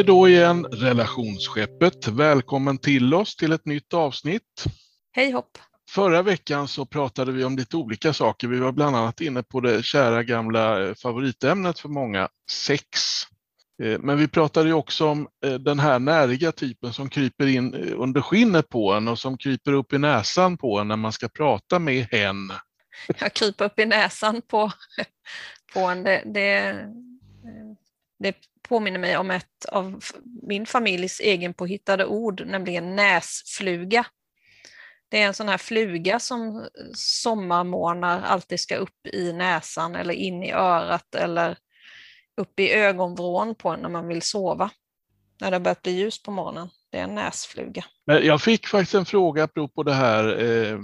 Är då igen relationsskeppet. Välkommen till oss till ett nytt avsnitt. Hej hopp! Förra veckan så pratade vi om lite olika saker. Vi var bland annat inne på det kära gamla eh, favoritämnet för många, sex. Eh, men vi pratade också om eh, den här näriga typen som kryper in under skinnet på en och som kryper upp i näsan på en när man ska prata med hen. Jag kryper upp i näsan på, på en. Det, det, det påminner mig om ett av min familjs egenpåhittade ord, nämligen näsfluga. Det är en sån här fluga som sommarmånar alltid ska upp i näsan eller in i örat eller upp i ögonvrån på en när man vill sova. När det har börjat bli ljus på morgonen. Det är en näsfluga. Jag fick faktiskt en fråga apropå det här eh,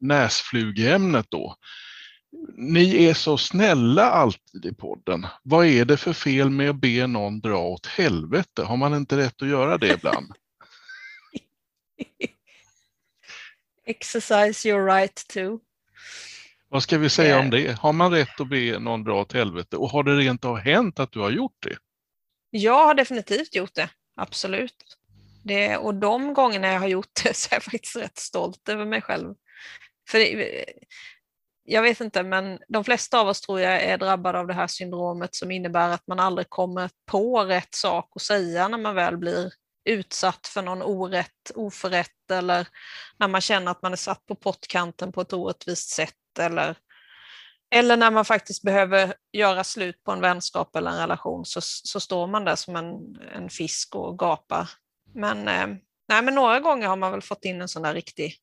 näsflugämnet då. Ni är så snälla alltid i podden. Vad är det för fel med att be någon dra åt helvete? Har man inte rätt att göra det ibland? Exercise your right to. Vad ska vi säga yeah. om det? Har man rätt att be någon dra åt helvete? Och har det rent av hänt att du har gjort det? Jag har definitivt gjort det, absolut. Det, och de gångerna jag har gjort det så är jag faktiskt rätt stolt över mig själv. För jag vet inte, men de flesta av oss tror jag är drabbade av det här syndromet som innebär att man aldrig kommer på rätt sak att säga när man väl blir utsatt för någon orätt, oförrätt eller när man känner att man är satt på pottkanten på ett orättvist sätt eller, eller när man faktiskt behöver göra slut på en vänskap eller en relation så, så står man där som en, en fisk och gapar. Men, eh, nej, men några gånger har man väl fått in en sån där riktig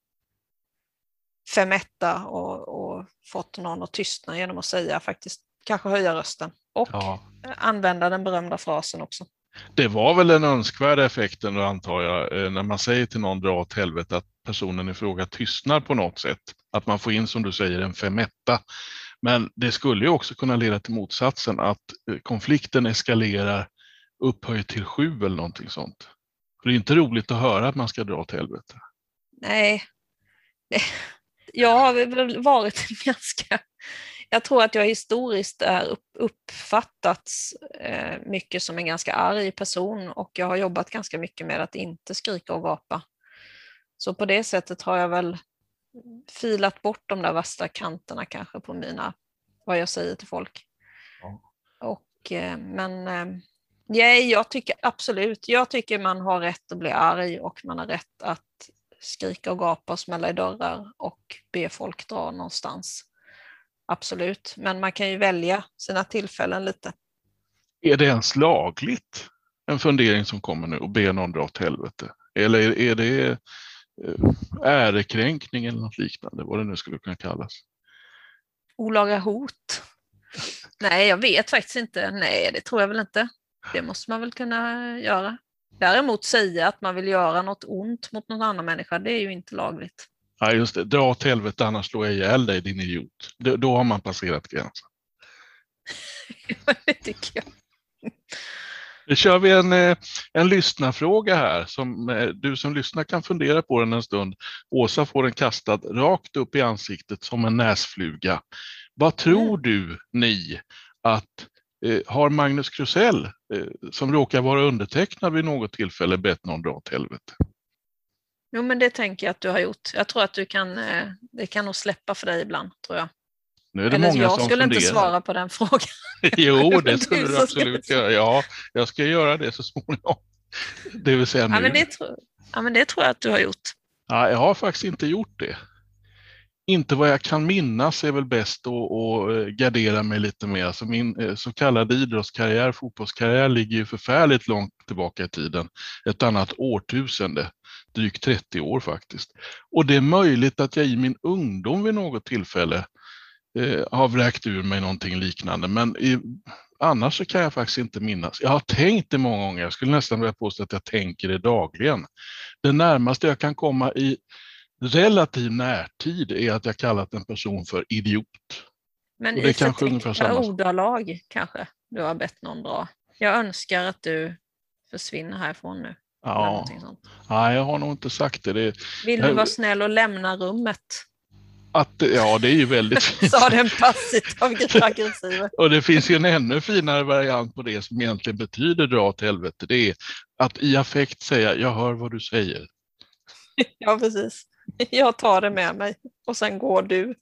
femetta och, och fått någon att tystna genom att säga faktiskt, kanske höja rösten och ja. använda den berömda frasen också. Det var väl den önskvärda effekten antar jag, eh, när man säger till någon dra åt helvete att personen i fråga tystnar på något sätt. Att man får in, som du säger, en femetta. Men det skulle ju också kunna leda till motsatsen, att eh, konflikten eskalerar upphöjt till sju eller någonting sånt. För det är inte roligt att höra att man ska dra åt helvete. Nej, jag har varit ganska... Jag tror att jag historiskt är uppfattats eh, mycket som en ganska arg person och jag har jobbat ganska mycket med att inte skrika och gapa. Så på det sättet har jag väl filat bort de där värsta kanterna kanske på mina, vad jag säger till folk. Ja. Och, eh, men yeah, jag tycker absolut, jag tycker man har rätt att bli arg och man har rätt att skrika och gapa och smälla i dörrar och be folk dra någonstans. Absolut, men man kan ju välja sina tillfällen lite. Är det ens lagligt, en fundering som kommer nu, att be någon dra åt helvete? Eller är det eh, ärekränkning eller något liknande, vad det nu skulle kunna kallas? Olaga hot? Nej, jag vet faktiskt inte. Nej, det tror jag väl inte. Det måste man väl kunna göra. Däremot säga att man vill göra något ont mot någon annan människa, det är ju inte lagligt. Ja, just det. Dra åt helvete, annars slår jag ihjäl dig, din idiot. Då, då har man passerat gränsen. det tycker jag. Nu kör vi en, eh, en lyssnarfråga här. Som, eh, du som lyssnar kan fundera på den en stund. Åsa får den kastad rakt upp i ansiktet som en näsfluga. Vad tror mm. du, ni, att har Magnus Krusell, eh, som råkar vara undertecknad vid något tillfälle, bett någon dra åt helvete? Jo, men det tänker jag att du har gjort. Jag tror att du kan, eh, det kan nog släppa för dig ibland, tror jag. Nu är det Eller många jag som skulle funderar. inte svara på den frågan. jo, det skulle du, absolut göra. Ja, jag ska göra det så småningom. Det vill säga nu. Ja, men det, tror, ja, men det tror jag att du har gjort. Ja, jag har faktiskt inte gjort det inte vad jag kan minnas är väl bäst att, att eh, gardera mig lite mer. Alltså min eh, så kallade idrottskarriär, fotbollskarriär, ligger ju förfärligt långt tillbaka i tiden. Ett annat årtusende, drygt 30 år faktiskt. Och det är möjligt att jag i min ungdom vid något tillfälle eh, har vräkt ur mig någonting liknande. Men i, annars så kan jag faktiskt inte minnas. Jag har tänkt det många gånger. Jag skulle nästan vilja påstå att jag tänker det dagligen. Det närmaste jag kan komma i relativ närtid är att jag kallat en person för idiot. Men i förtäckta ordalag kanske du har bett någon dra. Jag önskar att du försvinner härifrån nu. Ja, Nej, jag har nog inte sagt det. det Vill du vara snäll och lämna rummet? Att, ja, det är ju väldigt fint. Sa den passivt aggressiva. Och det finns ju en ännu finare variant på det som egentligen betyder dra åt helvete. Det är att i affekt säga, jag hör vad du säger. Ja, precis. Jag tar det med mig och sen går du.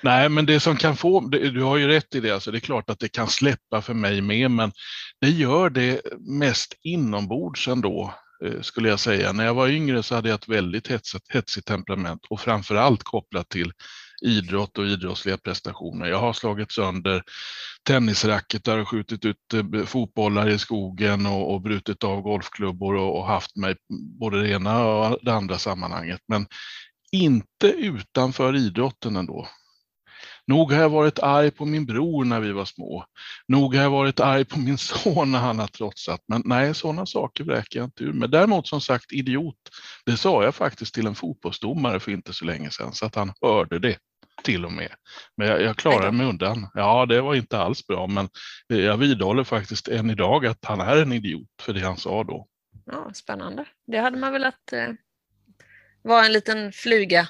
Nej, men det som kan få, du har ju rätt i det, alltså det är klart att det kan släppa för mig med, men det gör det mest inombords ändå, eh, skulle jag säga. När jag var yngre så hade jag ett väldigt hetsigt, hetsigt temperament och framförallt kopplat till idrott och idrottsliga prestationer. Jag har slagit sönder tennisracketar och skjutit ut eh, fotbollar i skogen och, och brutit av golfklubbor och, och, haft mig både det ena och det andra sammanhanget. Men inte utanför idrotten ändå. Nog har jag varit arg på min bror när vi var små. Nog har jag varit arg på min son när han har trotsat. Men nej, sådana saker vräker jag inte ur. Men däremot som sagt idiot, det sa jag faktiskt till en fotbollsdomare för inte så länge sedan, så att han hörde det till och med. Men jag, jag klarade mig undan. Ja, det var inte alls bra, men jag vidhåller faktiskt än idag att han är en idiot för det han sa då. Ja, spännande. Det hade man velat eh, vara en liten fluga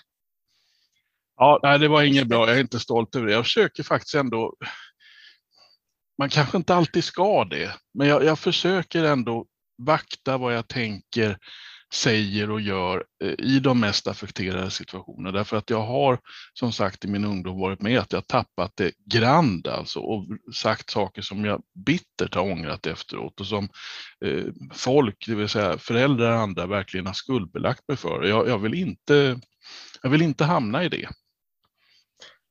Ja, nej, det var inget bra. Jag är inte stolt över det. Jag försöker faktiskt ändå. Man kanske inte alltid ska det, men jag, jag försöker ändå vakta vad jag tänker, säger och gör eh, i de mest affekterade situationer. Därför att jag har som sagt i min ungdom varit med att jag tappat det grand alltså och sagt saker som jag bittert har ångrat efteråt och som eh, folk, det vill säga föräldrar och andra verkligen har skuldbelagt mig för. Jag, jag, vill inte, jag vill inte hamna i det.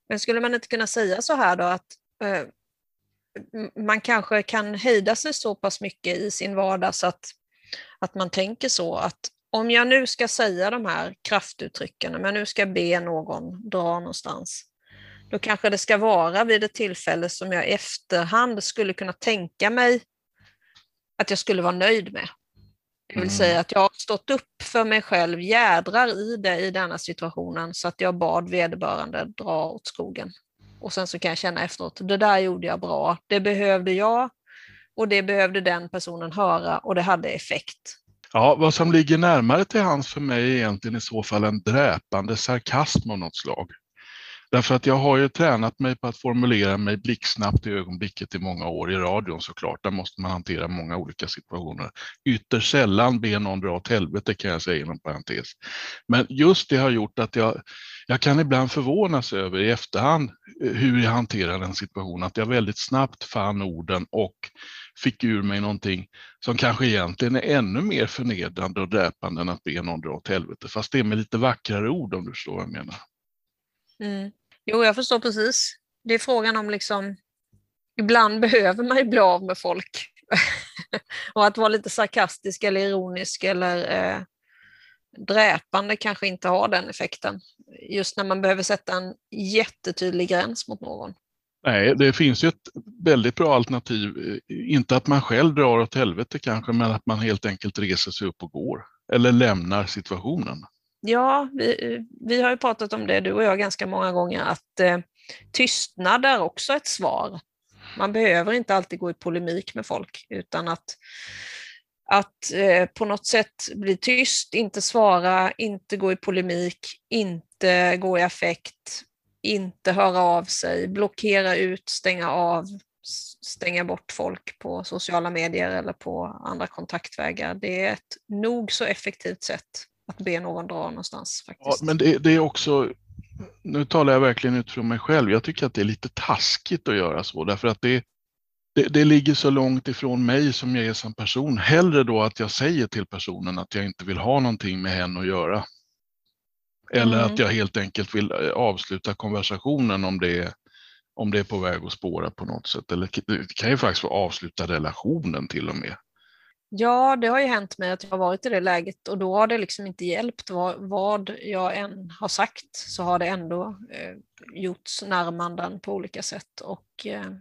Men skulle man inte kunna säga så här då att eh, man kanske kan hejda sig så pass mycket i sin vardag så att, att man tänker så att om jag nu ska säga de här kraftuttrycken, om jag nu ska be någon dra någonstans, då kanske det ska vara vid ett tillfälle som jag i efterhand skulle kunna tänka mig att jag skulle vara nöjd med. Det vill mm. säga att jag har stått upp för mig själv, jädrar i det i denna situationen så att jag bad vederbörande dra åt skogen. Och sen så kan jag känna efteråt, det där gjorde jag bra, det behövde jag och det behövde den personen höra och det hade effekt. Ja, vad som ligger närmare till hands för mig är egentligen i så fall en dräpande sarkasm av något slag. Därför att jag har ju tränat mig på att formulera mig blixtsnabbt i ögonblicket i många år i radion såklart. Där måste man hantera många olika situationer. Ytterst sällan be någon dra åt helvete kan jag säga inom parentes. Men just det har gjort att jag, jag kan ibland förvånas över i efterhand eh, hur jag hanterar en situation. Att jag väldigt snabbt fann orden och fick ur mig någonting som kanske egentligen är ännu mer förnedrande och dräpande än att be någon dra åt helvete. Fast det är med lite vackrare ord om du förstår vad jag menar. Mm. Jo, jag förstår precis. Det är frågan om liksom, ibland behöver man ju bli av med folk. och att vara lite sarkastisk eller ironisk eller eh, dräpande kanske inte har den effekten. Just när man behöver sätta en jättetydlig gräns mot någon. Nej, det finns ju ett väldigt bra alternativ. Inte att man själv drar åt helvete kanske, men att man helt enkelt reser sig upp och går. Eller lämnar situationen. Ja, vi, vi har ju pratat om det du och jag ganska många gånger att eh, tystnad är också ett svar. Man behöver inte alltid gå i polemik med folk utan att, att eh, på något sätt bli tyst, inte svara, inte gå i polemik, inte gå i affekt, inte höra av sig, blockera ut, stänga av, stänga bort folk på sociala medier eller på andra kontaktvägar. Det är ett nog så effektivt sätt att be någon dra någonstans. Faktiskt. Ja, men det, det, är också, nu talar jag verkligen utifrån mig själv, jag tycker att det är lite taskigt att göra så därför att det, det, det, ligger så långt ifrån mig som jag är som person. Hellre då att jag säger till personen att jag inte vill ha någonting med henne att göra. Eller mm. att jag helt enkelt vill eh, avsluta konversationen om det, om det är på väg att spåra på något sätt. Eller det kan ju faktiskt vara avsluta relationen till och med. Ja, det har ju hänt mig att jag har varit i det läget och då har det liksom inte hjälpt vad, vad jag än har sagt så har det ändå eh, gjorts närmanden på olika sätt och eh,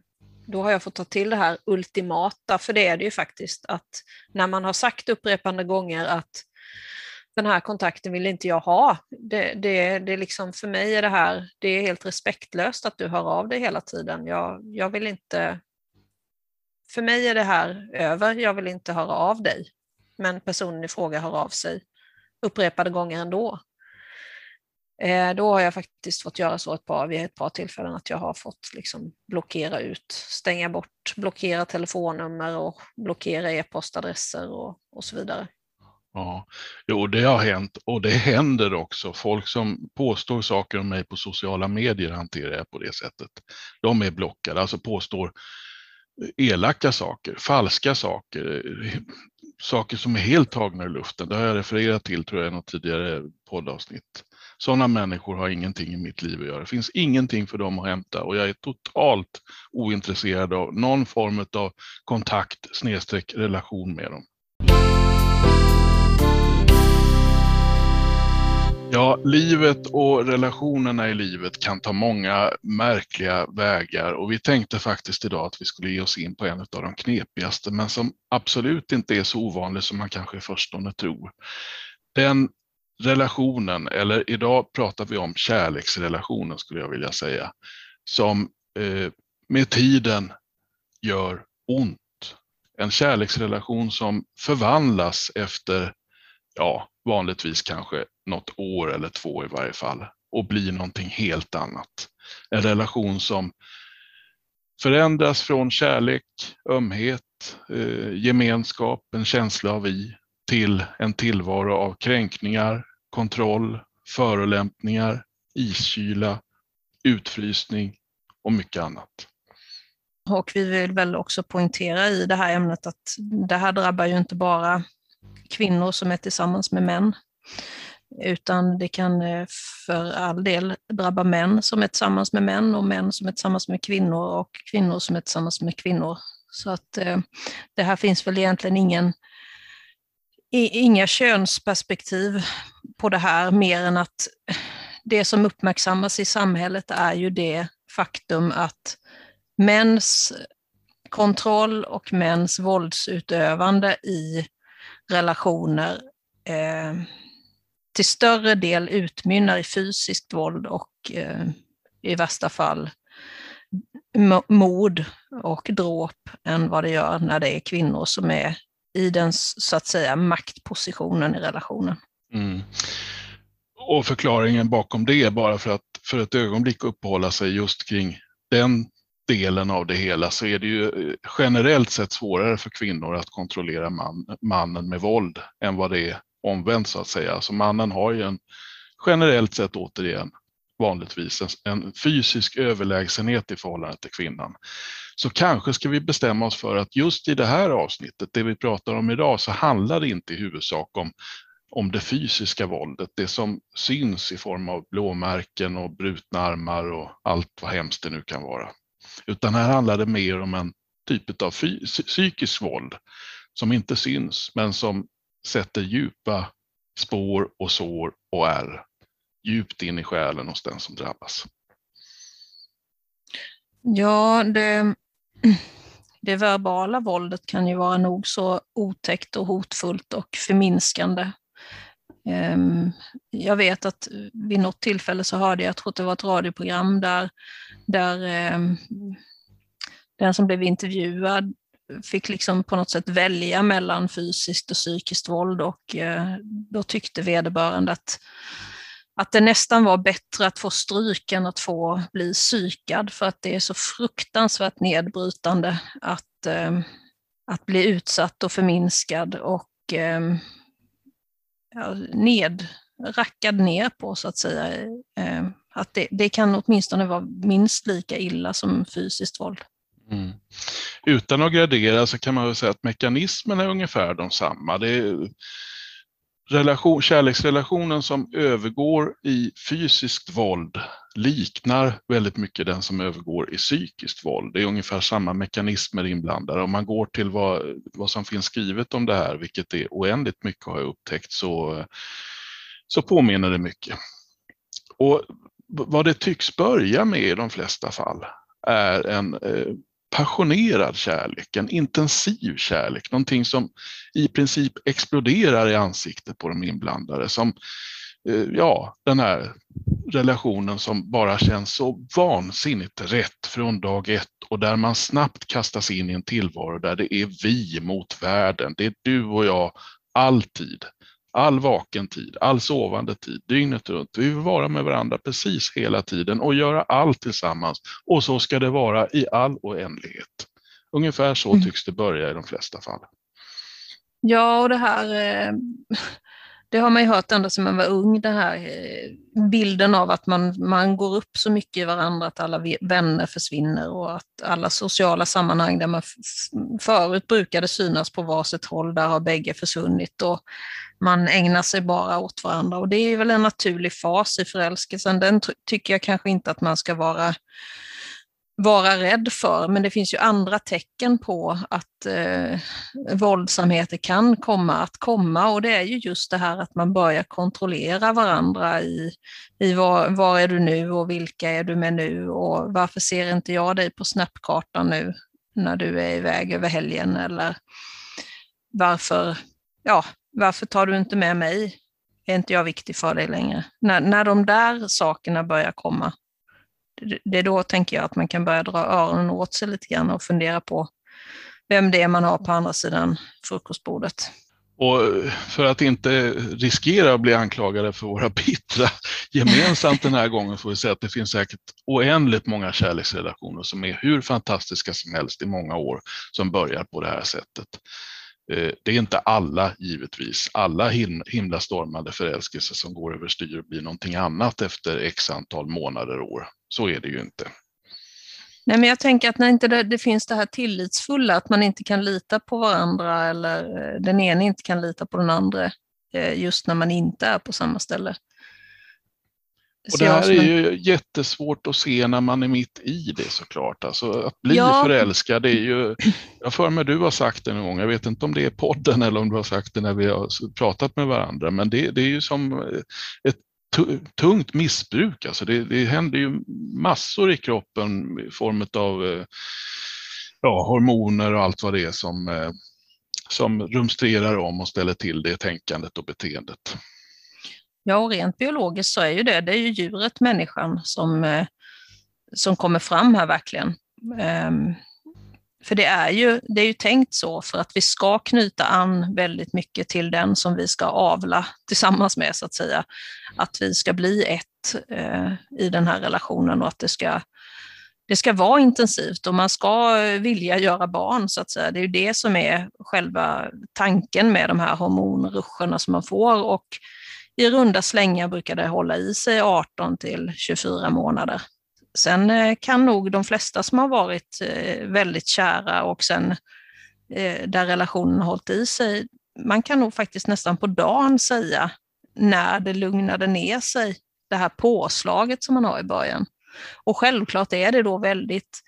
då har jag fått ta till det här ultimata, för det är det ju faktiskt att när man har sagt upprepande gånger att den här kontakten vill inte jag ha. Det, det, det liksom, för mig är det här, det är helt respektlöst att du hör av dig hela tiden. Jag, jag vill inte för mig är det här över, jag vill inte höra av dig. Men personen i fråga hör av sig upprepade gånger ändå. Eh, då har jag faktiskt fått göra så ett par, vid ett par tillfällen att jag har fått liksom blockera ut, stänga bort, blockera telefonnummer och blockera e-postadresser och, och så vidare. Ja, jo det har hänt och det händer också. Folk som påstår saker om mig på sociala medier hanterar jag på det sättet. De är blockade, alltså påstår elaka saker, falska saker, saker som är helt tagna ur luften. Det har jag refererat till tror jag i något tidigare poddavsnitt. Sådana människor har ingenting i mitt liv att göra. Det finns ingenting för dem att hämta och jag är totalt ointresserad av någon form av kontakt snedstreck relation med dem. Ja, livet och relationerna i livet kan ta många märkliga vägar och vi tänkte faktiskt idag att vi skulle ge oss in på en av de knepigaste, men som absolut inte är så ovanlig som man kanske i förstone tror. Den relationen, eller idag pratar vi om kärleksrelationen skulle jag vilja säga, som eh, med tiden gör ont. En kärleksrelation som förvandlas efter, ja, vanligtvis kanske något år eller två i varje fall och blir någonting helt annat. En relation som förändras från kärlek, ömhet, eh, gemenskap, en känsla av vi till en tillvaro av kränkningar, kontroll, förolämpningar, iskyla, utfrysning och mycket annat. Och vi vill väl också poängtera i det här ämnet att det här drabbar ju inte bara kvinnor som är tillsammans med män, utan det kan eh, för all del drabba män som är tillsammans med män och män som är tillsammans med kvinnor och kvinnor som är tillsammans med kvinnor. Så att eh, det här finns väl egentligen ingen, inga könsperspektiv på det här mer än att det som uppmärksammas i samhället är ju det faktum att mäns kontroll och mäns våldsutövande i relationer eh, till större del utmynnar i fysiskt våld och eh, i värsta fall mord och dråp än vad det gör när det är kvinnor som är i den så att säga maktpositionen i relationen. Mm. Och förklaringen bakom det, bara för att för ett ögonblick uppehålla sig just kring den delen av det hela, så är det ju eh, generellt sett svårare för kvinnor att kontrollera man, mannen med våld än vad det är omvänt så att säga. Alltså mannen har ju en generellt sett återigen vanligtvis en, en, fysisk överlägsenhet i förhållande till kvinnan. Så kanske ska vi bestämma oss för att just i det här avsnittet, det vi pratar om idag, så handlar det inte i huvudsak om, om det fysiska våldet, det som syns i form av blåmärken och brutna armar och allt vad hemskt det nu kan vara. Utan här handlar det mer om en typ av psykiskt våld som inte syns, men som sätter djupa spår och sår och är djupt in i själen hos den som drabbas. Ja, det, det verbala våldet kan ju vara nog så otäckt och hotfullt och förminskande. Ehm, jag vet att vid något tillfälle så hörde jag, jag tror att det var ett radioprogram där, där ehm, den som blev intervjuad fick liksom på något sätt välja mellan fysiskt och psykiskt våld och eh, då tyckte vederbörande att, att det nästan var bättre att få stryk än att få bli psykad för att det är så fruktansvärt nedbrytande att, ehm, att bli utsatt och förminskad och ned, rackad ner på så att säga. Eh, att det, det kan åtminstone vara minst lika illa som fysiskt våld. Mm. Utan att gradera så kan man väl säga att mekanismen är ungefär de samma. Det är relation, kärleksrelationen som övergår i fysiskt våld liknar väldigt mycket den som övergår i psykiskt våld. Det är ungefär samma mekanismer inblandade. Om man går till vad, vad som finns skrivet om det här, vilket är oändligt mycket har jag upptäckt, så, så påminner det mycket. Och vad det tycks börja med i de flesta fall är en eh, passionerad kärlek, en intensiv kärlek, någonting som i princip exploderar i ansiktet på de inblandade. Som, ja, den här relationen som bara känns så vansinnigt rätt från dag ett och där man snabbt kastas in i en tillvaro där det är vi mot världen. Det är du och jag, alltid. all vaken tid, all sovande tid, dygnet runt. Vi vill vara med varandra precis hela tiden och göra allt tillsammans. Och så ska det vara i all oändlighet. Ungefär så mm. tycks det börja i de flesta fall. Ja, och det här eh, det har man ju hört ända sedan man var ung, den här eh, bilden av att man, man går upp så mycket i varandra, att alla vänner försvinner och att alla sociala sammanhang där man förut brukade synas på varsitt håll, där har bägge försvunnit och man ägnar sig bara åt varandra. Och det är väl en naturlig fas i förälskelsen, den tycker jag kanske inte att man ska vara vara rädd för, men det finns ju andra tecken på att eh, våldsamheter kan komma att komma och det är ju just det här att man börjar kontrollera varandra i, i var, var är du nu och vilka är du med nu och varför ser inte jag dig på snapkartan nu när du är iväg över helgen eller varför, ja, varför tar du inte med mig? Är inte jag viktig för dig längre? När, när de där sakerna börjar komma, det är då tänker jag att man kan börja dra öronen åt sig lite grann och fundera på vem det är man har på andra sidan frukostbordet. Och för att inte riskera att bli anklagade för våra bittra gemensamt den här gången får vi säga att det finns säkert oändligt många kärleksrelationer som är hur fantastiska som helst i många år som börjar på det här sättet. Eh, det är inte alla, givetvis, alla himlastormande förälskelser som går överstyr och blir någonting annat efter x antal månader och år. Så är det ju inte. Nej, men jag tänker att när inte det, det, finns det här tillitsfulla, att man inte kan lita på varandra eller eh, den ena inte kan lita på den andra eh, just när man inte är på samma ställe. Och det här är ju jättesvårt att se när man är mitt i det såklart. Alltså att bli ja. förälskad är ju, jag för mig du har sagt det någon gång, jag vet inte om det är podden eller om du har sagt det när vi har pratat med varandra, men det, det är ju som ett tungt missbruk. Alltså det, det händer ju massor i kroppen i form av eh, ja, hormoner och allt vad det är som, eh, som rumstrerar om och ställer till det tänkandet och beteendet. Ja, och rent biologiskt så är ju det, det är ju djuret, människan, som, eh, som kommer fram här verkligen. Ehm, för det är, ju, det är ju tänkt så för att vi ska knyta an väldigt mycket till den som vi ska avla tillsammans med, så att säga. Att vi ska bli ett eh, i den här relationen och att det ska, det ska vara intensivt och man ska vilja göra barn, så att säga. Det är ju det som är själva tanken med de här hormonruscherna som man får och i runda slängar brukar det hålla i sig 18 till 24 månader. Sen eh, kan nog de flesta som har varit eh, väldigt kära och sen eh, där relationen har hållit i sig, man kan nog faktiskt nästan på dagen säga när det lugnade ner sig, det här påslaget som man har i början. Och självklart är det då väldigt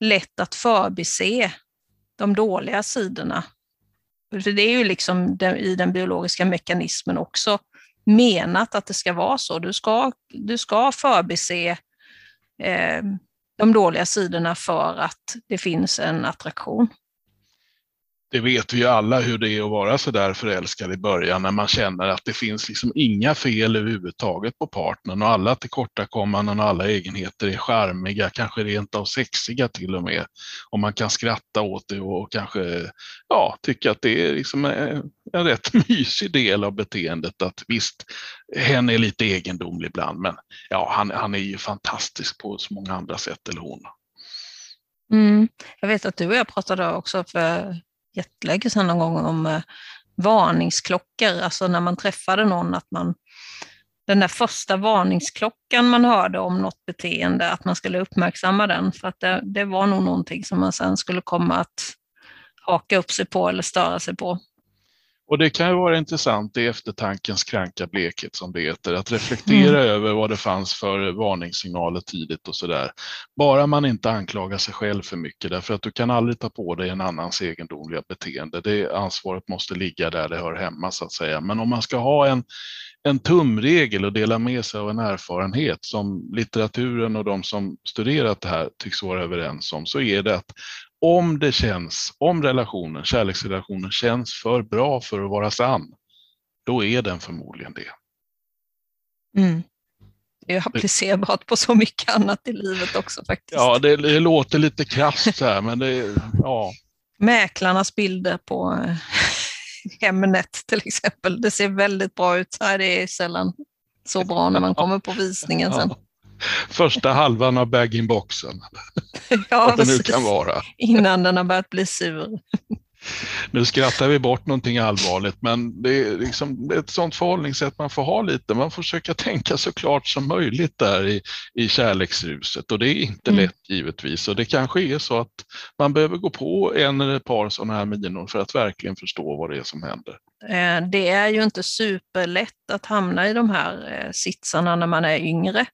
lätt att förbise de dåliga sidorna. För det är ju liksom i den biologiska mekanismen också menat att det ska vara så. Du ska, du ska förbise eh, de dåliga sidorna för att det finns en attraktion. Det vet vi ju alla hur det är att vara så där förälskad i början när man känner att det finns liksom inga fel överhuvudtaget på partnern och alla tillkortakommanden och alla egenheter är charmiga, kanske rent av sexiga till och med. Och man kan skratta åt det och kanske ja, tycka att det är liksom en rätt mysig del av beteendet att visst, hen är lite egendomlig ibland, men ja, han, han är ju fantastisk på så många andra sätt, eller hon. Mm. Jag vet att du och jag pratade också för jättelänge sedan någon gång om eh, varningsklockor, alltså när man träffade någon, att man den där första varningsklockan man hörde om något beteende, att man skulle uppmärksamma den, för att det, det var nog någonting som man sen skulle komma att haka upp sig på eller störa sig på. Och det kan ju vara intressant i eftertankens kranka blekhet som det heter, att reflektera mm. över vad det fanns för varningssignaler tidigt och sådär. Bara man inte anklagar sig själv för mycket, därför att du kan aldrig ta på dig en annans egendomliga beteende. Det ansvaret måste ligga där det hör hemma så att säga. Men om man ska ha en, en tumregel och dela med sig av en erfarenhet som litteraturen och de som studerat det här tycks vara överens om, så är det att om det känns, om relationen, kärleksrelationen känns för bra för att vara sann, då är den förmodligen det. Mm. Det är applicerbart på så mycket annat i livet också faktiskt. Ja, det, det låter lite krasst här, men det ja. Mäklarnas bilder på Hemnet till exempel. Det ser väldigt bra ut. Nej, det är sällan så bra när man kommer på visningen sen. Första halvan av bag-in-boxen. Ja, Vad det nu kan vara. Innan den har börjat bli sur. Nu skrattar vi bort någonting allvarligt, men det är, liksom, det är ett sånt förhållningssätt man får ha lite. Man får försöka tänka så klart som möjligt där i, i kärleksruset och det är inte Mm. lätt givetvis. Och det kanske är så att man behöver gå på en eller ett par sådana här minor för att verkligen förstå vad det är som händer. Eh, Det är ju inte superlätt att hamna i de här eh, sitsarna när man är yngre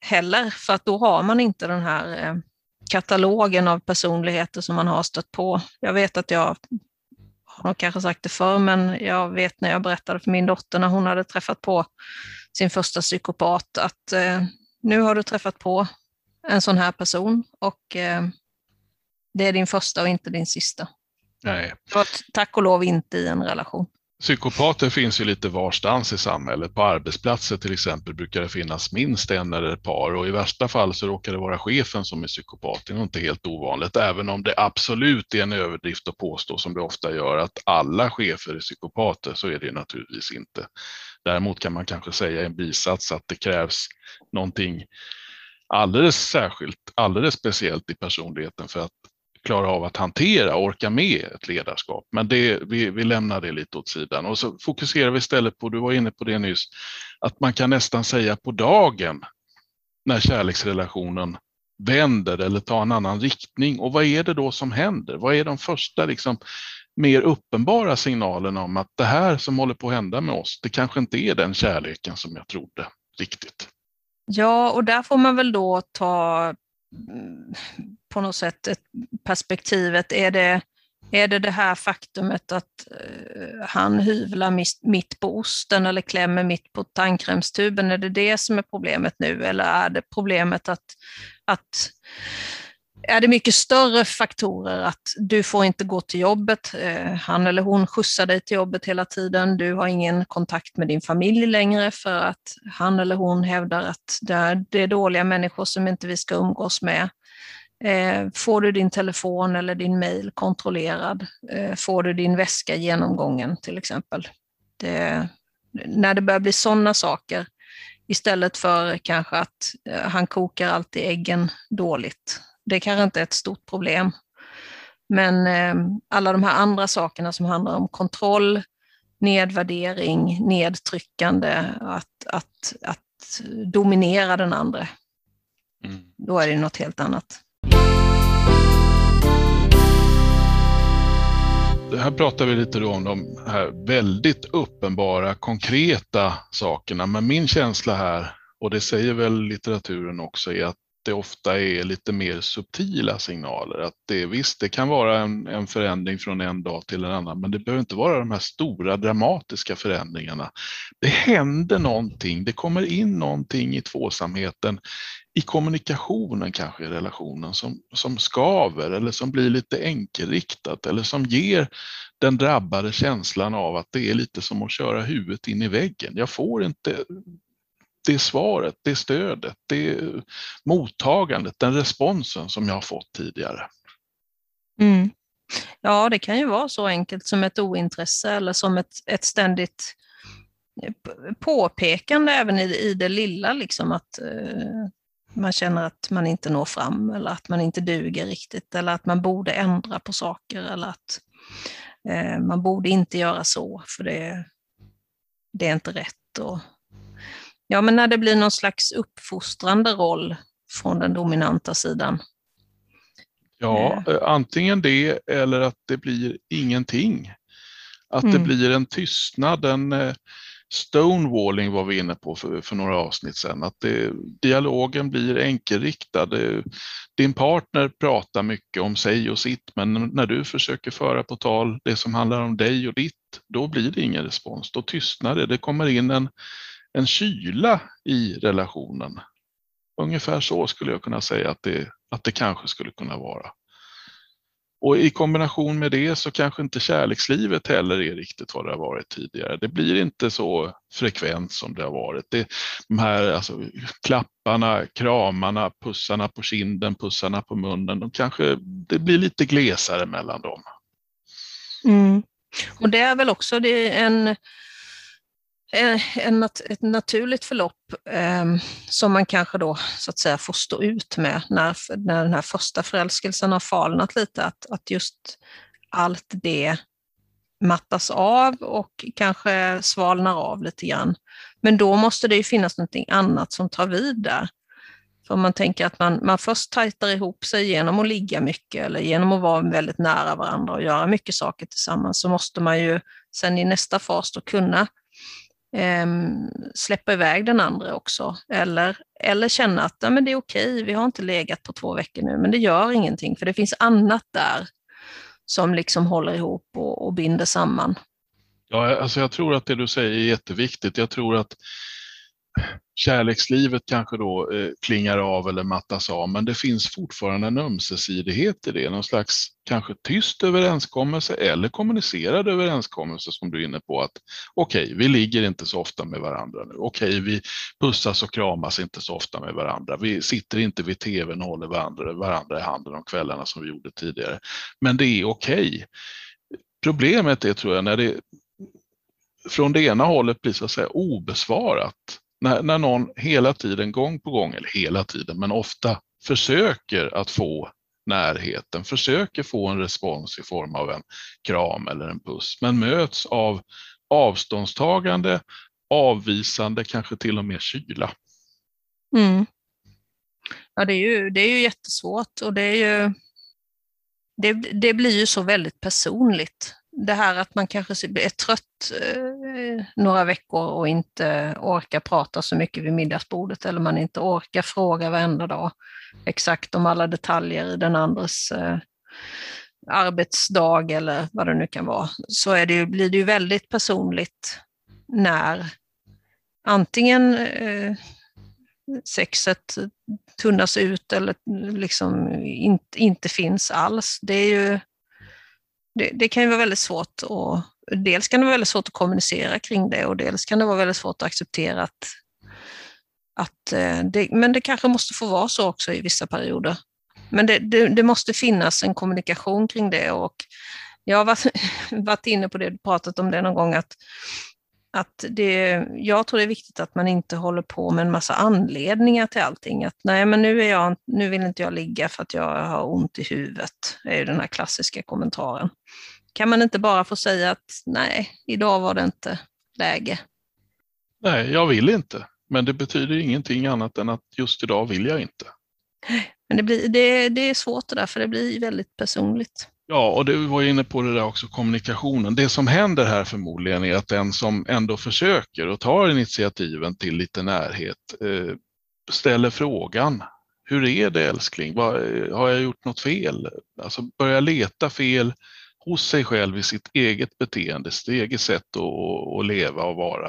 heller, för att då har man inte den här eh, katalogen av personligheter som man har stött på. Jag vet att jag har kanske sagt det förr, men jag vet när jag berättade för min dotter när hon hade träffat på sin första psykopat att eh, nu har du träffat på en sån här person och eh, det är din första och inte din sista. Nej. Det var t- tack och lov inte i en relation. Psykopater finns ju lite varstans i samhället. På arbetsplatser till exempel brukar det finnas minst en eller ett par och i värsta fall så råkar det vara chefen som är psykopat. Det är nog inte helt ovanligt, även om det absolut är en överdrift att påstå som det ofta gör att alla chefer är psykopater, så är det naturligtvis inte. Däremot kan man kanske säga i en bisats att det krävs någonting alldeles särskilt, alldeles speciellt i personligheten för att klara av att hantera och orka med ett ledarskap. Men det, vi, vi lämnar det lite åt sidan och så fokuserar vi istället på, du var inne på det nyss, att man kan nästan säga på dagen när kärleksrelationen vänder eller tar en annan riktning. Och vad är det då som händer? Vad är de första liksom, mer uppenbara signalerna om att det här som håller på att hända med oss, det kanske inte är den kärleken som jag trodde riktigt. Ja, och där får man väl då ta på något sätt ett perspektivet. Är det, är det det här faktumet att eh, han hyvlar mitt på osten eller klämmer mitt på tandkrämstuben? Är det det som är problemet nu eller är det problemet att, att är det mycket större faktorer att du får inte gå till jobbet, eh, han eller hon skjutsar dig till jobbet hela tiden, du har ingen kontakt med din familj längre för att han eller hon hävdar att det är dåliga människor som inte vi ska umgås med. Eh, får du din telefon eller din mail kontrollerad? Eh, får du din väska genomgången till exempel? Det, när det börjar bli sådana saker istället för kanske att eh, han kokar alltid äggen dåligt. Det kanske inte är ett stort problem. Men alla de här andra sakerna som handlar om kontroll, nedvärdering, nedtryckande, att, att, att dominera den andra, Mm. då är det något helt annat. Det här pratar vi lite då om de här väldigt uppenbara, konkreta sakerna. Men min känsla här, och det säger väl litteraturen också, är att det ofta är lite mer subtila signaler. Att det, visst, det kan vara en, en förändring från en dag till en annan, men det behöver inte vara de här stora dramatiska förändringarna. Det händer någonting, det kommer in någonting i tvåsamheten, i kommunikationen kanske i relationen som, som skaver eller som blir lite enkelriktat eller som ger den drabbade känslan av att det är lite som att köra huvudet in i väggen. Jag får inte det svaret, det stödet, det mottagandet, den responsen som jag har fått tidigare. Mm. Ja, det kan ju vara så enkelt som ett ointresse eller som ett, ett ständigt eh, påpekande även i, i det lilla, liksom att eh, man känner att man inte når fram eller att man inte duger riktigt eller att man borde ändra på saker eller att eh, man borde inte göra så för det, det är inte rätt. Och, ja, men när det blir någon slags uppfostrande roll från den dominanta sidan. Ja, eh, antingen det eller att det blir ingenting. Att det Mm. blir en tystnad, en eh, stonewalling var vi inne på för, för några avsnitt sedan. Att det, dialogen blir enkelriktad. Det- Din partner pratar mycket om sig och sitt, men när du försöker föra på tal det som handlar om dig och ditt, då blir det ingen respons. Då tystnar det. Det kommer in en, en kyla i relationen. Ungefär så skulle jag kunna säga att det, att det kanske skulle kunna vara. Och i kombination med det så kanske inte kärlekslivet heller är riktigt vad det har varit tidigare. Det blir inte så frekvent som det har varit. Det, de här alltså, klapparna, kramarna, pussarna på kinden, pussarna på munnen, de kanske, det blir lite glesare mellan dem. Mm. Och det är väl också det är en, Eh, en, ett naturligt förlopp eh, som man kanske då så att säga får stå ut med när, när den här första förälskelsen har falnat lite, att, att just allt det mattas av och kanske svalnar av lite grann. Men då måste det ju finnas någonting annat som tar vid där. För om man tänker att man, man först tajtar ihop sig genom att ligga mycket eller genom att vara väldigt nära varandra och göra mycket saker tillsammans så måste man ju sen i nästa fas då kunna Ehm, släppa iväg den andra också. Eller, eller känna att ja, men det är okej, vi har inte legat på två veckor nu, men det gör ingenting för det finns annat där som liksom håller ihop och, och binder samman. Ja, alltså jag tror att det du säger är jätteviktigt. Jag tror att kärlekslivet kanske då eh, klingar av eller mattas av, men det finns fortfarande en ömsesidighet i det, någon slags kanske tyst överenskommelse eller kommunicerad överenskommelse som du är inne på att okej, okay, vi ligger inte så ofta med varandra nu. Okej, okay, vi pussas och kramas inte så ofta med varandra. Vi sitter inte vid tvn och håller varandra, varandra i handen om kvällarna som vi gjorde tidigare. Men det är okej. Okay. Problemet är tror jag när det från det ena hållet blir så att säga obesvarat när, när någon hela tiden, gång på gång, eller hela tiden, men ofta försöker att få närheten, försöker få en respons i form av en kram eller en puss, men möts av avståndstagande, avvisande, kanske till och med kyla. Mm. Ja, det är, ju, det är ju jättesvårt och det, är ju, det, det blir ju så väldigt personligt det här att man kanske är trött eh, några veckor och inte orkar prata så mycket vid middagsbordet eller man inte orkar fråga varenda dag exakt om alla detaljer i den andres eh, arbetsdag eller vad det nu kan vara, så är det, blir det ju väldigt personligt när antingen eh, sexet tunnas ut eller liksom inte, inte finns alls. Det är ju det, det, kan ju vara väldigt svårt att... dels kan det vara väldigt svårt att kommunicera kring det och dels kan det vara väldigt svårt att acceptera att, att eh, det, men det kanske måste få vara så också i vissa perioder. Men det, det, det måste finnas en kommunikation kring det och jag har varit, varit inne på det, pratat om det någon gång, att att det, jag tror det är viktigt att man inte håller på med en massa anledningar till allting. Att nej, men nu, är jag, nu vill inte jag ligga för att jag har ont i huvudet, är ju den här klassiska kommentaren. Kan man inte bara få säga att nej, idag var det inte läge? Nej, jag vill inte. Men det betyder ingenting annat än att just idag vill jag inte. Men det, blir, det, det är svårt det där, för det blir väldigt personligt. Ja, och du var inne på det där också, kommunikationen. Det som händer här förmodligen är att den som ändå försöker och tar initiativen till lite närhet eh, ställer frågan. Hur är det älskling? Var, eh, har jag gjort något fel? Alltså börja leta fel hos sig själv i sitt eget beteende, sitt eget sätt att, att leva och vara.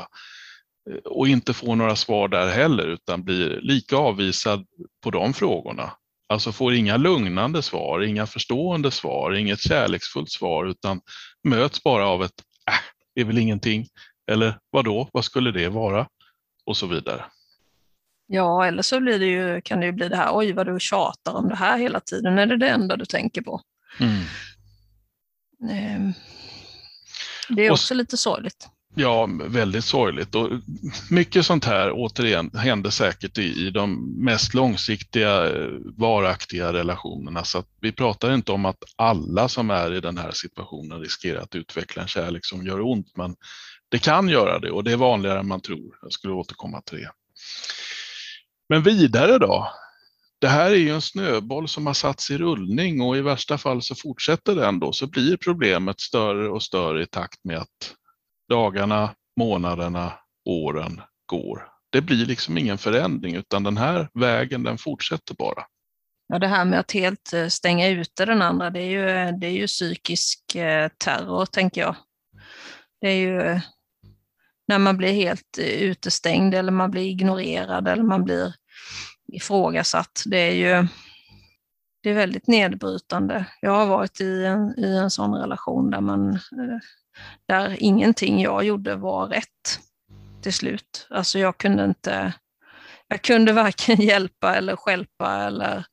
Eh, och inte få några svar där heller utan blir lika avvisad på de frågorna Alltså får inga lugnande svar, inga förstående svar, inget kärleksfullt svar utan möts bara av ett äh, det är väl ingenting. Eller vad då, vad skulle det vara? Och så vidare. Ja, eller så blir det ju, kan det ju bli det här, oj vad du tjatar om det här hela tiden, är det det enda du tänker på? Mm. Ehm, det är också och, lite sorgligt. Ja, väldigt sorgligt. Och mycket sånt här, återigen, händer säkert i, i de mest långsiktiga, varaktiga relationerna. Så vi pratar inte om att alla som är i den här situationen riskerar att utveckla en kärlek som gör ont, men det kan göra det och det är vanligare än man tror. Jag skulle återkomma till det. Men vidare då? Det här är ju en snöboll som har satts i rullning och i värsta fall så fortsätter den då, så blir problemet större och större i takt med att dagarna, månaderna, åren går. Det blir liksom ingen förändring utan den här vägen den fortsätter bara. Ja, det här med att helt eh, stänga ute den andra, det är ju, det är ju psykisk eh, terror, tänker jag. Det är ju eh, när man blir helt utestängd eller man blir ignorerad eller man blir ifrågasatt. Det är ju det är väldigt nedbrytande. Jag har varit i en, i en sån relation där man där ingenting jag gjorde var rätt till slut. Alltså jag kunde inte, jag kunde varken hjälpa eller skälpa eller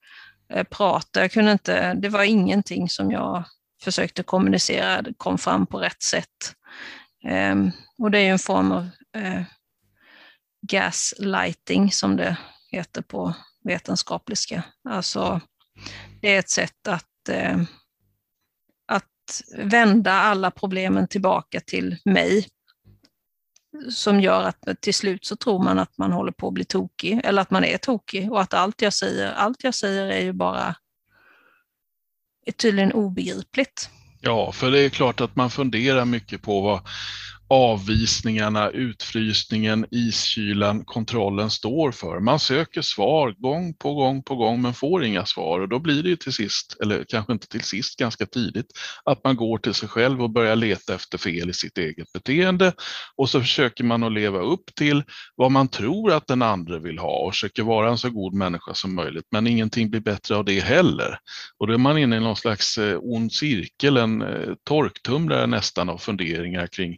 eh, prata. Jag kunde inte, det var ingenting som jag försökte kommunicera kom fram på rätt sätt. Ehm, och det är ju en form av eh, gaslighting som det heter på vetenskapliga. Alltså, det är ett sätt att, eh, att vända alla problemen tillbaka till mig som gör att till slut så tror man att man håller på att bli tokig, eller att man är tokig och att allt jag säger, allt jag säger är ju bara är tydligen obegripligt. Ja, för det är klart att man funderar mycket på vad avvisningarna, utfrysningen, iskylan, kontrollen står för. Man söker svar gång på gång på gång men får inga svar och då blir det ju till sist, eller kanske inte till sist, ganska tidigt, att man går till sig själv och börjar leta efter fel i sitt eget beteende och så försöker man att leva upp till vad man tror att den andra vill ha och försöker vara en så god människa som möjligt men ingenting blir bättre av det heller. Och då är man inne i någon slags eh, ond cirkel, en eh, torktumlare nästan av funderingar kring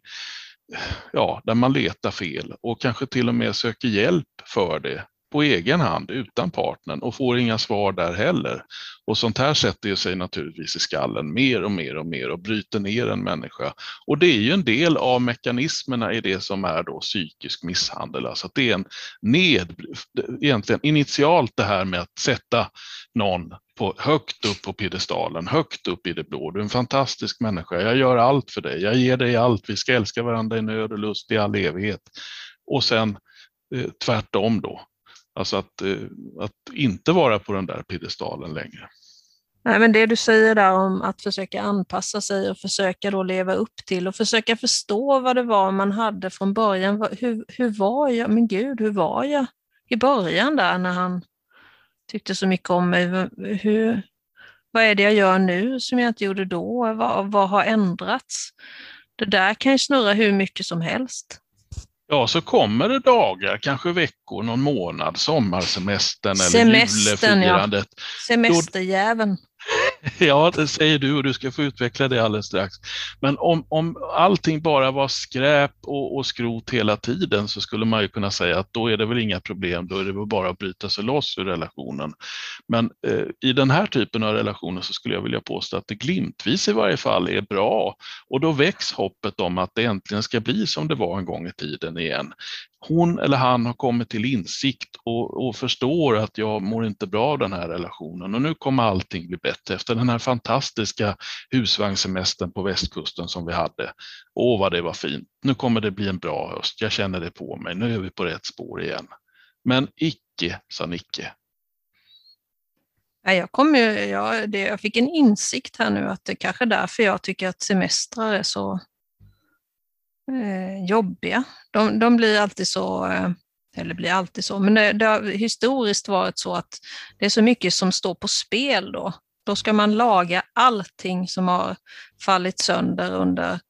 ja, där man letar fel och kanske till och med söker hjälp för det på egen hand utan partnern och får inga svar där heller. Och sånt här sätter sig naturligtvis i skallen mer och mer och mer och bryter ner en människa. Och det är ju en del av mekanismerna i det som är då psykisk misshandel. Alltså att det är en ned, egentligen initialt det här med att sätta någon på, högt upp på piedestalen, högt upp i det blå. Du är en fantastisk människa, jag gör allt för dig, jag ger dig allt, vi ska älska varandra i nöd och lust i all evighet. Och sen eh, tvärtom då, alltså att, eh, att inte vara på den där piedestalen längre. Nej, men det du säger där om att försöka anpassa sig och försöka då leva upp till och försöka förstå vad det var man hade från början. Hur, hur var jag? Men gud, hur var jag i början där när han tyckte så mycket om mig. Hur, vad är det jag gör nu som jag inte gjorde då? Vad, vad har ändrats? Det där kan ju snurra hur mycket som helst. Ja, så kommer det dagar, kanske veckor, någon månad, sommarsemestern eller julefirandet. Ja. Semesterjäveln. Ja, det säger du och du ska få utveckla det alldeles strax. Men om, om allting bara var skräp och, och skrot hela tiden så skulle man ju kunna säga att då är det väl inga problem, då är det väl bara att bryta sig loss ur relationen. Men eh, i den här typen av relationer så skulle jag vilja påstå att det glimtvis i varje fall är bra och då väcks hoppet om att det äntligen ska bli som det var en gång i tiden igen hon eller han har kommit till insikt och, och, förstår att jag mår inte bra av den här relationen och nu kommer allting bli bättre efter den här fantastiska husvagnssemestern på västkusten som vi hade. Åh vad det var fint, nu kommer det bli en bra höst, jag känner det på mig, nu är vi på rätt spår igen. Men icke, sa Nicke. Jag, kom ju, jag, det, jag fick en insikt här nu att det kanske är därför jag tycker att semestrar är så eh, jobbiga. De, de, blir alltid så, eh, eller blir alltid så, men det, det, har historiskt varit så att det är så mycket som står på spel då. Då ska man laga allting som har fallit sönder under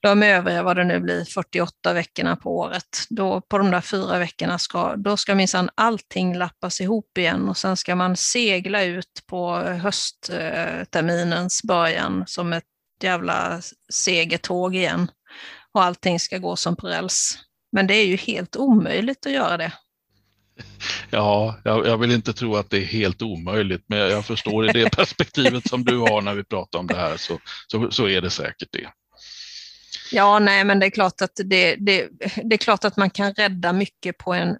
de övriga, vad det nu blir, 48 veckorna på året. Då, på de där fyra veckorna ska, då ska minsann allting lappas ihop igen och sen ska man segla ut på höstterminens början som ett jävla segertåg igen och allting ska gå som på räls. Men det är ju helt omöjligt att göra det. Ja, jag, jag, vill inte tro att det är helt omöjligt, men jag förstår i det perspektivet som du har när vi pratar om det här så, så, så är det säkert det. Ja, nej, men det är klart att det, det, det, är klart att man kan rädda mycket på en,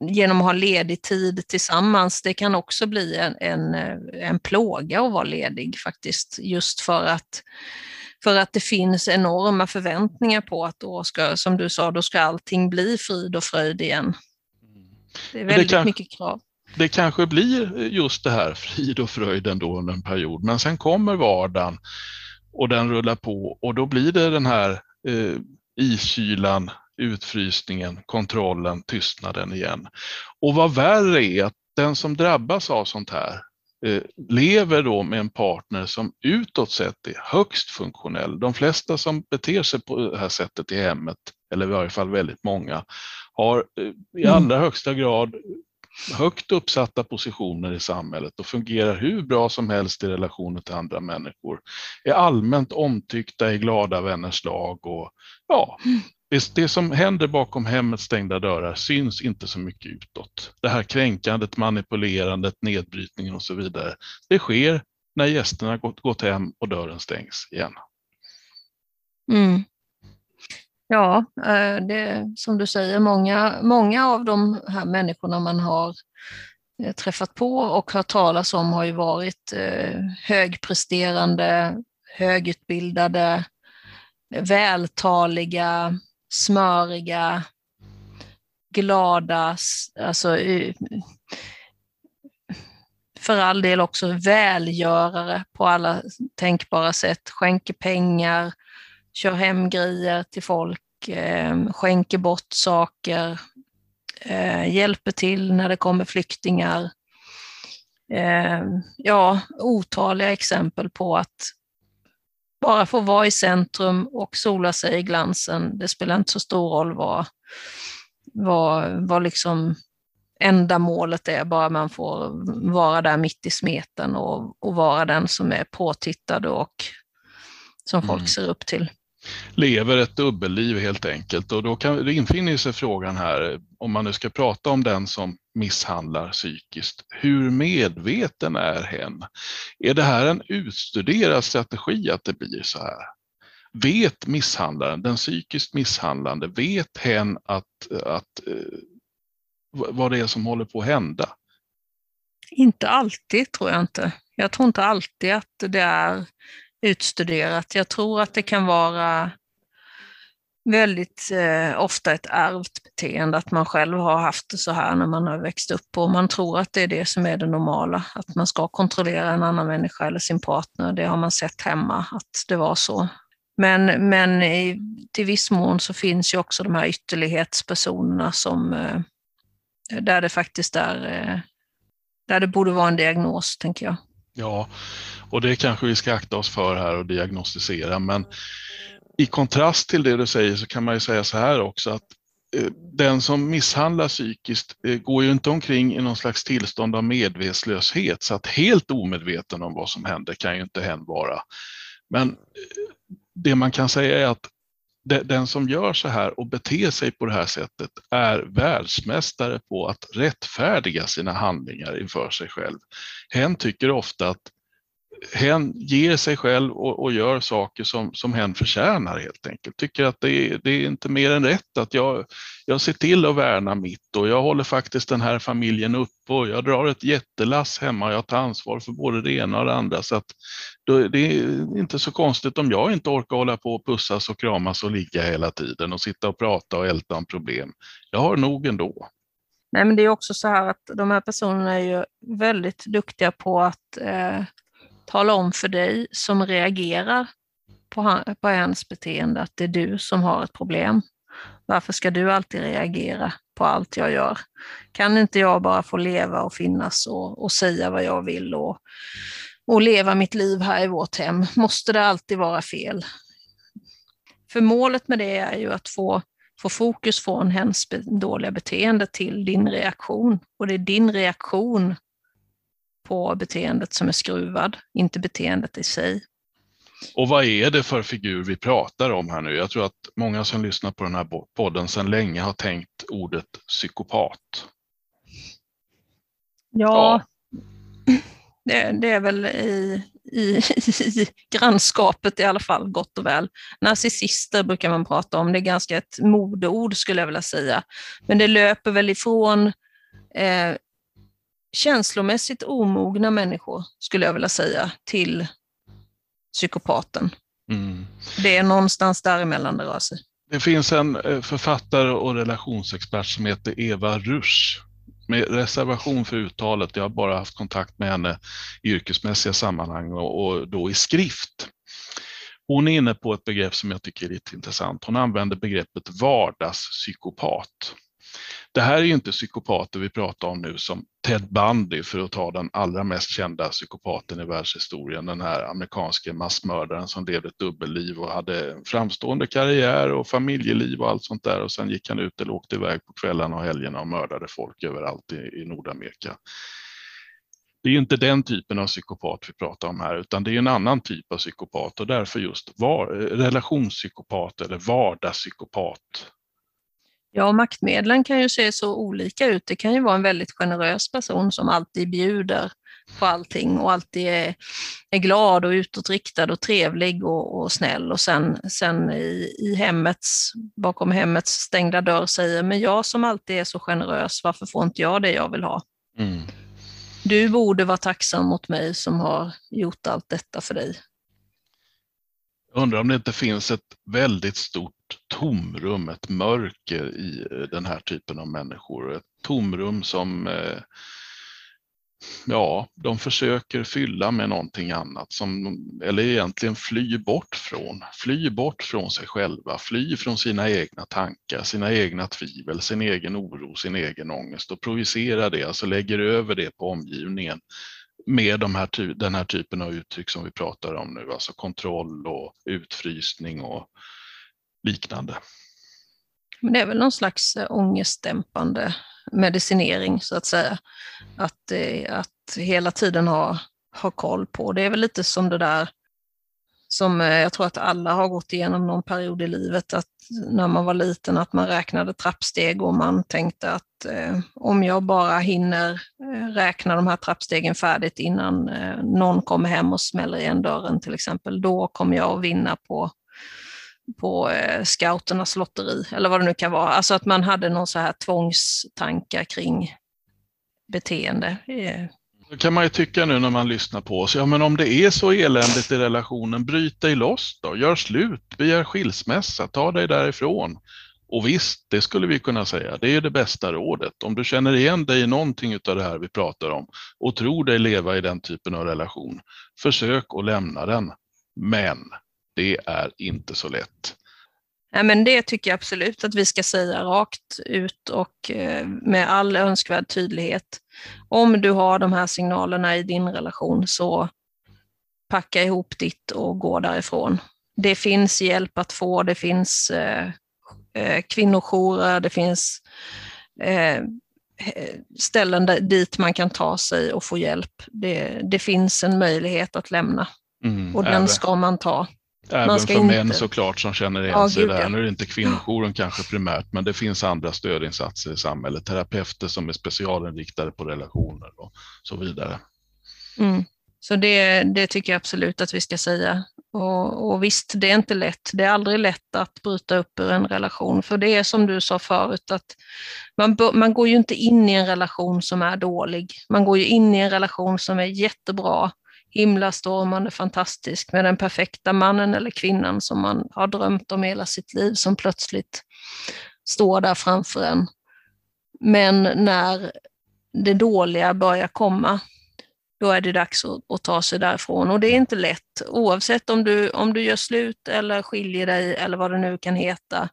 genom att ha ledig tid tillsammans. Det kan också bli en, en, en plåga att vara ledig faktiskt, just för att för att det finns enorma förväntningar på att då ska, som du sa, då ska allting bli frid och fröjd igen. Det är väldigt det kan, mycket krav. Det kanske blir just det här frid och fröjd ändå under en period, men sen kommer vardagen och den rullar på och då blir det den här eh, iskylan, utfrysningen, kontrollen, tystnaden igen. Och vad värre är att den som drabbas av sånt här, Eh, lever då med en partner som utåt sett är högst funktionell. De flesta som beter sig på det här sättet i hemmet, eller i varje fall väldigt många, har eh, i mm. allra högsta grad högt uppsatta positioner i samhället och fungerar hur bra som helst i relationer till andra människor. Är allmänt omtyckta i glada vänners lag och ja, mm det, det, som händer bakom hemmets stängda dörrar syns inte så mycket utåt. Det här kränkandet, manipulerandet, nedbrytningen och så vidare. Det sker när gästerna gått, gått hem och dörren stängs igen. Mm. Ja, eh, det, som du säger, många, många av de här människorna man har eh, träffat på och hört talas om har ju varit eh, högpresterande, högutbildade, vältaliga, smöriga, glada, alltså för all del också välgörare på alla tänkbara sätt, skänker pengar, kör hem grejer till folk, eh, skänker bort saker, eh, hjälper till när det kommer flyktingar. Eh, ja, otaliga exempel på att bara få vara i centrum och sola sig i glansen, det spelar inte så stor roll vad, vad, vad liksom ändamålet är, bara man får vara där mitt i smeten och, och vara den som är påtittad och som folk mm. ser upp till lever ett dubbelliv helt enkelt. Och då, kan, infinner sig frågan här, om man nu ska prata om den som misshandlar psykiskt, hur medveten är hen? Är det här en utstuderad strategi att det blir så här? Vet misshandlaren, den psykiskt misshandlande, vet hen att, att, eh, vad det är som håller på att hända? Inte alltid tror jag inte. Jag tror inte alltid att det är utstuderat. Jag tror att det kan vara väldigt eh, ofta ett ärvt beteende, att man själv har haft det så här när man har växt upp och man tror att det är det som är det normala, att man ska kontrollera en annan människa eller sin partner. Det har man sett hemma, att det var så. Men, men i, till viss mån så finns ju också de här ytterlighetspersonerna som, eh, där det faktiskt är, eh, där det borde vara en diagnos, tänker jag. Ja, och det kanske vi ska akta oss för här och diagnostisera. Men i kontrast till det du säger så kan man ju säga så här också att eh, den som misshandlar psykiskt eh, går ju inte omkring i någon slags tillstånd av medvetslöshet så att helt omedveten om vad som händer kan ju inte hen vara. Men eh, det man kan säga är att den som gör så här och beter sig på det här sättet är världsmästare på att rättfärdiga sina handlingar inför sig själv. Hen tycker ofta att hen ger sig själv och, och, gör saker som, som hen förtjänar helt enkelt. Tycker att det är, det är inte mer än rätt att jag, jag ser till att värna mitt och jag håller faktiskt den här familjen uppe och jag drar ett jättelass hemma och jag tar ansvar för både det ena och det andra. Så att då, det är inte så konstigt om jag inte orkar hålla på och pussas och kramas och ligga hela tiden och sitta och prata och älta om problem. Jag har nog ändå. Nej, men det är också så här att de här personerna är ju väldigt duktiga på att eh, tala om för dig som reagerar på, han, på beteende att det är du som har ett problem. Varför ska du alltid reagera på allt jag gör? Kan inte jag bara få leva och finnas och, och säga vad jag vill och, och leva mitt liv här i vårt hem? Måste det alltid vara fel? För målet med det är ju att få, få fokus från hens dåliga beteende till din reaktion. Och det är din reaktion på beteendet som är skruvad, inte beteendet i sig. Och vad är det för figur vi pratar om här nu? Jag tror att många som lyssnar på den här podden sedan länge har tänkt ordet psykopat. Ja, ja. Det, det, är väl i, i, i grannskapet i alla fall, gott och väl. Narcissister brukar man prata om, det är ganska ett modeord skulle jag vilja säga. Men det löper väl ifrån eh, känslomässigt omogna människor, skulle jag vilja säga, till psykopaten. Mm. Det är någonstans däremellan det rör sig. Det finns en eh, författare och relationsexpert som heter Eva Rusch. Med reservation för uttalet, jag har bara haft kontakt med henne i yrkesmässiga sammanhang och, och då i skrift. Hon är inne på ett begrepp som jag tycker är lite intressant. Hon använder begreppet vardagspsykopat. Det här är ju inte psykopater vi pratar om nu som Ted Bundy för att ta den allra mest kända psykopaten i världshistorien, den här amerikanske massmördaren som levde ett dubbelliv och hade framstående karriär och familjeliv och allt sånt där och sen gick han ut eller åkte iväg på kvällarna och helgerna och mördade folk överallt i, i Nordamerika. Det är inte den typen av psykopat vi pratar om här, utan det är en annan typ av psykopat och därför just var, relationspsykopat eller vardagspsykopat Ja, maktmedlen kan ju se så olika ut. Det kan ju vara en väldigt generös person som alltid bjuder på allting och alltid är, är glad och utåtriktad och trevlig och, och snäll och sen, sen i, i hemmets, bakom hemmets stängda dörr säger men jag som alltid är så generös, varför får inte jag det jag vill ha? Mm. Du borde vara tacksam mot mig som har gjort allt detta för dig. Jag undrar om det inte finns ett väldigt stort tomrum, ett mörker i eh, den här typen av människor. Ett tomrum som eh, ja, de försöker fylla med någonting annat, som, eller egentligen fly bort från. Fly bort från sig själva, fly från sina egna tankar, sina egna tvivel, sin egen oro, sin egen ångest och projicera det, alltså lägger över det på omgivningen med de här, den här typen av uttryck som vi pratar om nu, alltså kontroll och utfrysning och liknande. Men det är väl någon slags eh, ångestdämpande medicinering så att säga. Att, eh, att hela tiden ha, ha koll på. Det är väl lite som det där som eh, jag tror att alla har gått igenom någon period i livet, att när man var liten att man räknade trappsteg och man tänkte att eh, om jag bara hinner räkna de här trappstegen färdigt innan eh, någon kommer hem och smäller igen dörren till exempel, då kommer jag att vinna på på eh, scouternas lotteri, eller vad det nu kan vara. Alltså att man hade någon så här tvångstankar kring beteende. Eh. Det kan man ju tycka nu när man lyssnar på oss, ja men om det är så eländigt i relationen, bryt dig loss då, gör slut, begär skilsmässa, ta dig därifrån. Och visst, det skulle vi kunna säga, det är det bästa rådet. Om du känner igen dig i någonting av det här vi pratar om och tror dig leva i den typen av relation, försök att lämna den. Men det är inte så lätt. Ja, men det tycker jag absolut att vi ska säga rakt ut och eh, med all önskvärd tydlighet. Om du har de här signalerna i din relation så packa ihop ditt och gå därifrån. Det finns hjälp att få, det finns eh, eh kvinnojourer, det finns eh, ställen där, dit man kan ta sig och få hjälp. Det, det finns en möjlighet att lämna mm, och den ska man ta. Även för inte... män såklart som känner igen ja, sig där. Nu är det inte kvinnojouren kanske primärt, men det finns andra stödinsatser i samhället. Terapeuter som är specialinriktade på relationer och så vidare. Mm. Så det, det tycker jag absolut att vi ska säga. Och, och, visst, det är inte lätt. Det är aldrig lätt att bryta upp ur en relation, för det är som du sa förut, att man, man går ju inte in i en relation som är dålig. Man går ju in i en relation som är jättebra himlastormande fantastisk med den perfekta mannen eller kvinnan som man har drömt om hela sitt liv som plötsligt står där framför en. Men när det dåliga börjar komma, då är det dags att, att, ta sig därifrån. Och det är inte lätt, oavsett om du, om du gör slut eller skiljer dig eller vad det nu kan heta,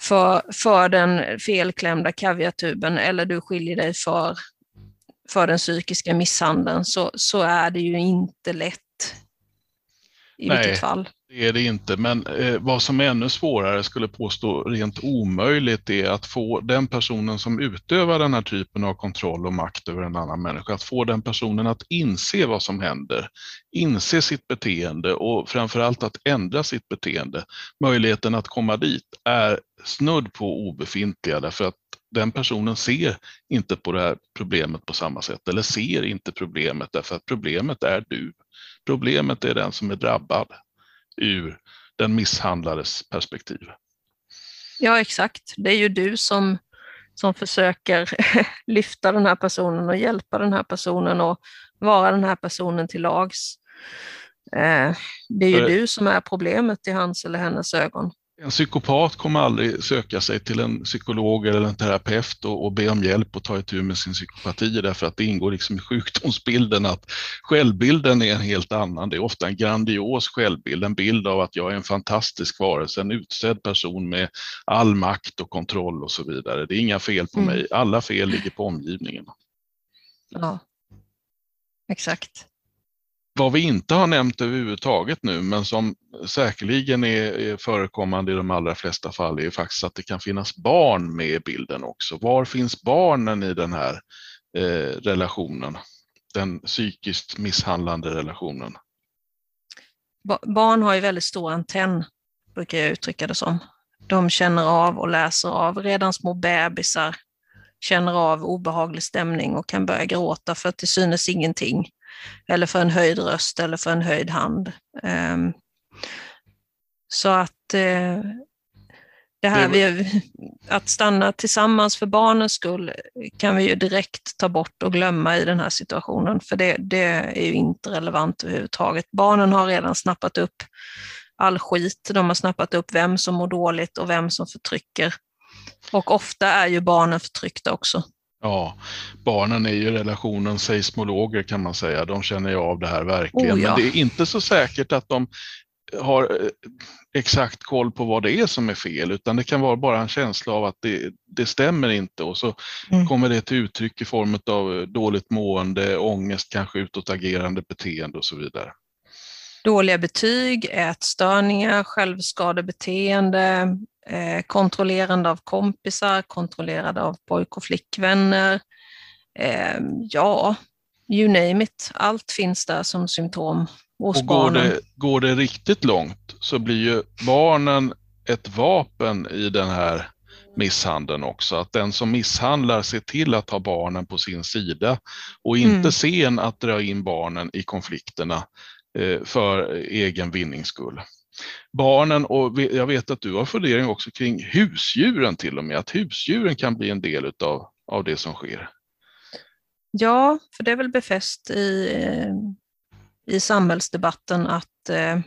för, för den felklämda kaviartuben eller du skiljer dig för för den psykiska misshandeln så, så är det ju inte lätt i Nej, vilket fall. det är det inte. Men eh, vad som är ännu svårare, skulle påstå rent omöjligt, är att få den personen som utövar den här typen av kontroll och makt över en annan människa, att få den personen att inse vad som händer, inse sitt beteende och framförallt att ändra sitt beteende. Möjligheten att komma dit är snudd på obefintliga därför att den personen ser inte på det här problemet på samma sätt eller ser inte problemet därför att problemet är du. Problemet är den som är drabbad ur den misshandlades perspektiv. Ja, exakt. Det är ju du som, som försöker lyfta den här personen och hjälpa den här personen och vara den här personen till lags. Eh, det är ju För... du som är problemet i hans eller hennes ögon. En psykopat kommer aldrig söka sig till en psykolog eller en terapeut och, och be om hjälp och ta itu med sin psykopati därför att det ingår liksom i sjukdomsbilden att självbilden är en helt annan. Det är ofta en grandios självbild, en bild av att jag är en fantastisk varelse, en utsedd person med all makt och kontroll och så vidare. Det är inga fel på mm. mig, alla fel ligger på omgivningen. Ja, exakt. Vad vi inte har nämnt överhuvudtaget nu, men som säkerligen är, förekommande i de allra flesta fall, är faktiskt att det kan finnas barn med i bilden också. Var finns barnen i den här eh, relationen? Den psykiskt misshandlande relationen? Barn har ju väldigt stor antenn, brukar jag uttrycka det som. De känner av och läser av. Redan små bebisar känner av obehaglig stämning och kan börja gråta för till synes ingenting. Eller för en höjd röst eller för en höjd hand. Um, så att eh, det här vi, att stanna tillsammans för barnens skull kan vi ju direkt ta bort och glömma i den här situationen, för det, det är ju inte relevant överhuvudtaget. Barnen har redan snappat upp all skit, de har snappat upp vem som mår dåligt och vem som förtrycker. Och ofta är ju barnen förtryckta också. Ja, barnen är ju relationens seismologer kan man säga. De känner ju av det här verkligen. Oh ja. Men det är inte så säkert att de har eh, exakt koll på vad det är som är fel, utan det kan vara bara en känsla av att det, det stämmer inte och så mm. kommer det till uttryck i form av dåligt mående, ångest, kanske utåtagerande beteende och så vidare. Dåliga betyg, ätstörningar, självskadebeteende, eh, kontrollerande av kompisar, kontrollerande av pojk och flickvänner. Eh, ja, you name it. Allt finns där som symptom hos och går Det, går det riktigt långt så blir ju barnen ett vapen i den här misshandeln också. Att den som misshandlar ser till att ha barnen på sin sida och inte mm. sen att dra in barnen i konflikterna eh, för egen vinnings skull. Barnen, och jag vet att du har fundering också kring husdjuren till och med, att husdjuren kan bli en del utav, av det som sker. Ja, för det är väl befäst i i samhällsdebatten att eh,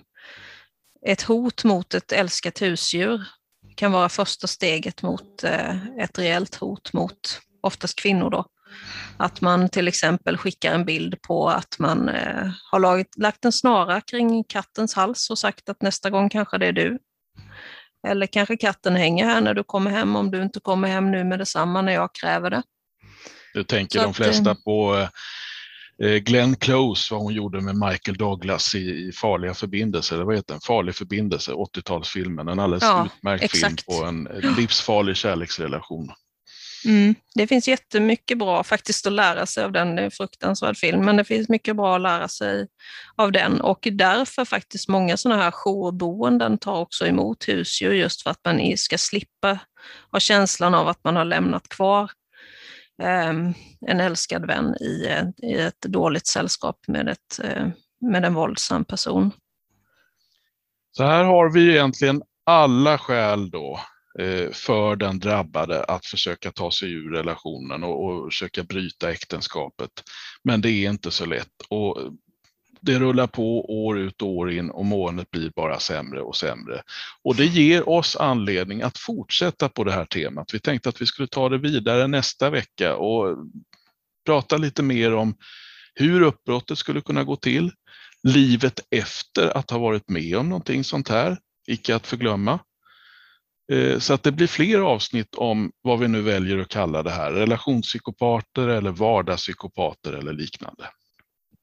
ett hot mot ett älskat husdjur kan vara första steget mot eh, ett reellt hot mot oftast kvinnor. Då. Att man till exempel skickar en bild på att man eh, har lagt, lagt en snara kring kattens hals och sagt att nästa gång kanske det är du. Eller kanske katten hänger här när du kommer hem om du inte kommer hem nu med detsamma när jag kräver det. Du tänker Så de flesta att, på Eh, Glenn Close, vad hon gjorde med Michael Douglas i, i Farliga förbindelser, eller vad heter den? Farlig förbindelse, 80-talsfilmen. En alldeles ja, utmärkt exakt. film på en livsfarlig kärleksrelation. Mm, det finns jättemycket bra faktiskt att lära sig av den, det är en fruktansvärd film, men det finns mycket bra att lära sig av den. Och därför faktiskt många sådana här jourboenden tar också emot husdjur just för att man ska slippa ha känslan av att man har lämnat kvar ehm, en älskad vän i, i ett dåligt sällskap med, ett, eh, med en våldsam person. Så här har vi egentligen alla skäl då. Eh, för den drabbade att försöka ta sig ur relationen och, och försöka bryta äktenskapet. Men det är inte så lätt. Och det rullar på år ut och år in och måendet blir bara sämre och sämre. Och det ger oss anledning att fortsätta på det här temat. Vi tänkte att vi skulle ta det vidare nästa vecka och prata lite mer om hur uppbrottet skulle kunna gå till, livet efter att ha varit med om någonting sånt här, icke att förglömma. Eh, så att det blir fler avsnitt om vad vi nu väljer att kalla det här, relationspsykopater eller vardagspsykopater eller liknande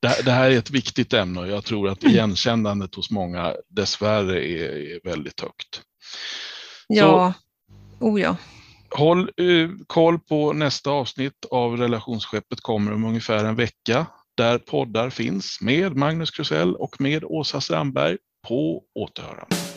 det, här är ett viktigt ämne och jag tror att mm. igenkännandet hos många dessvärre är, väldigt högt. Ja, Så, oh ja. Håll uh, koll på nästa avsnitt av Relationsskeppet kommer om ungefär en vecka där poddar finns med Magnus Krusell och med Åsa Strandberg på återhörande.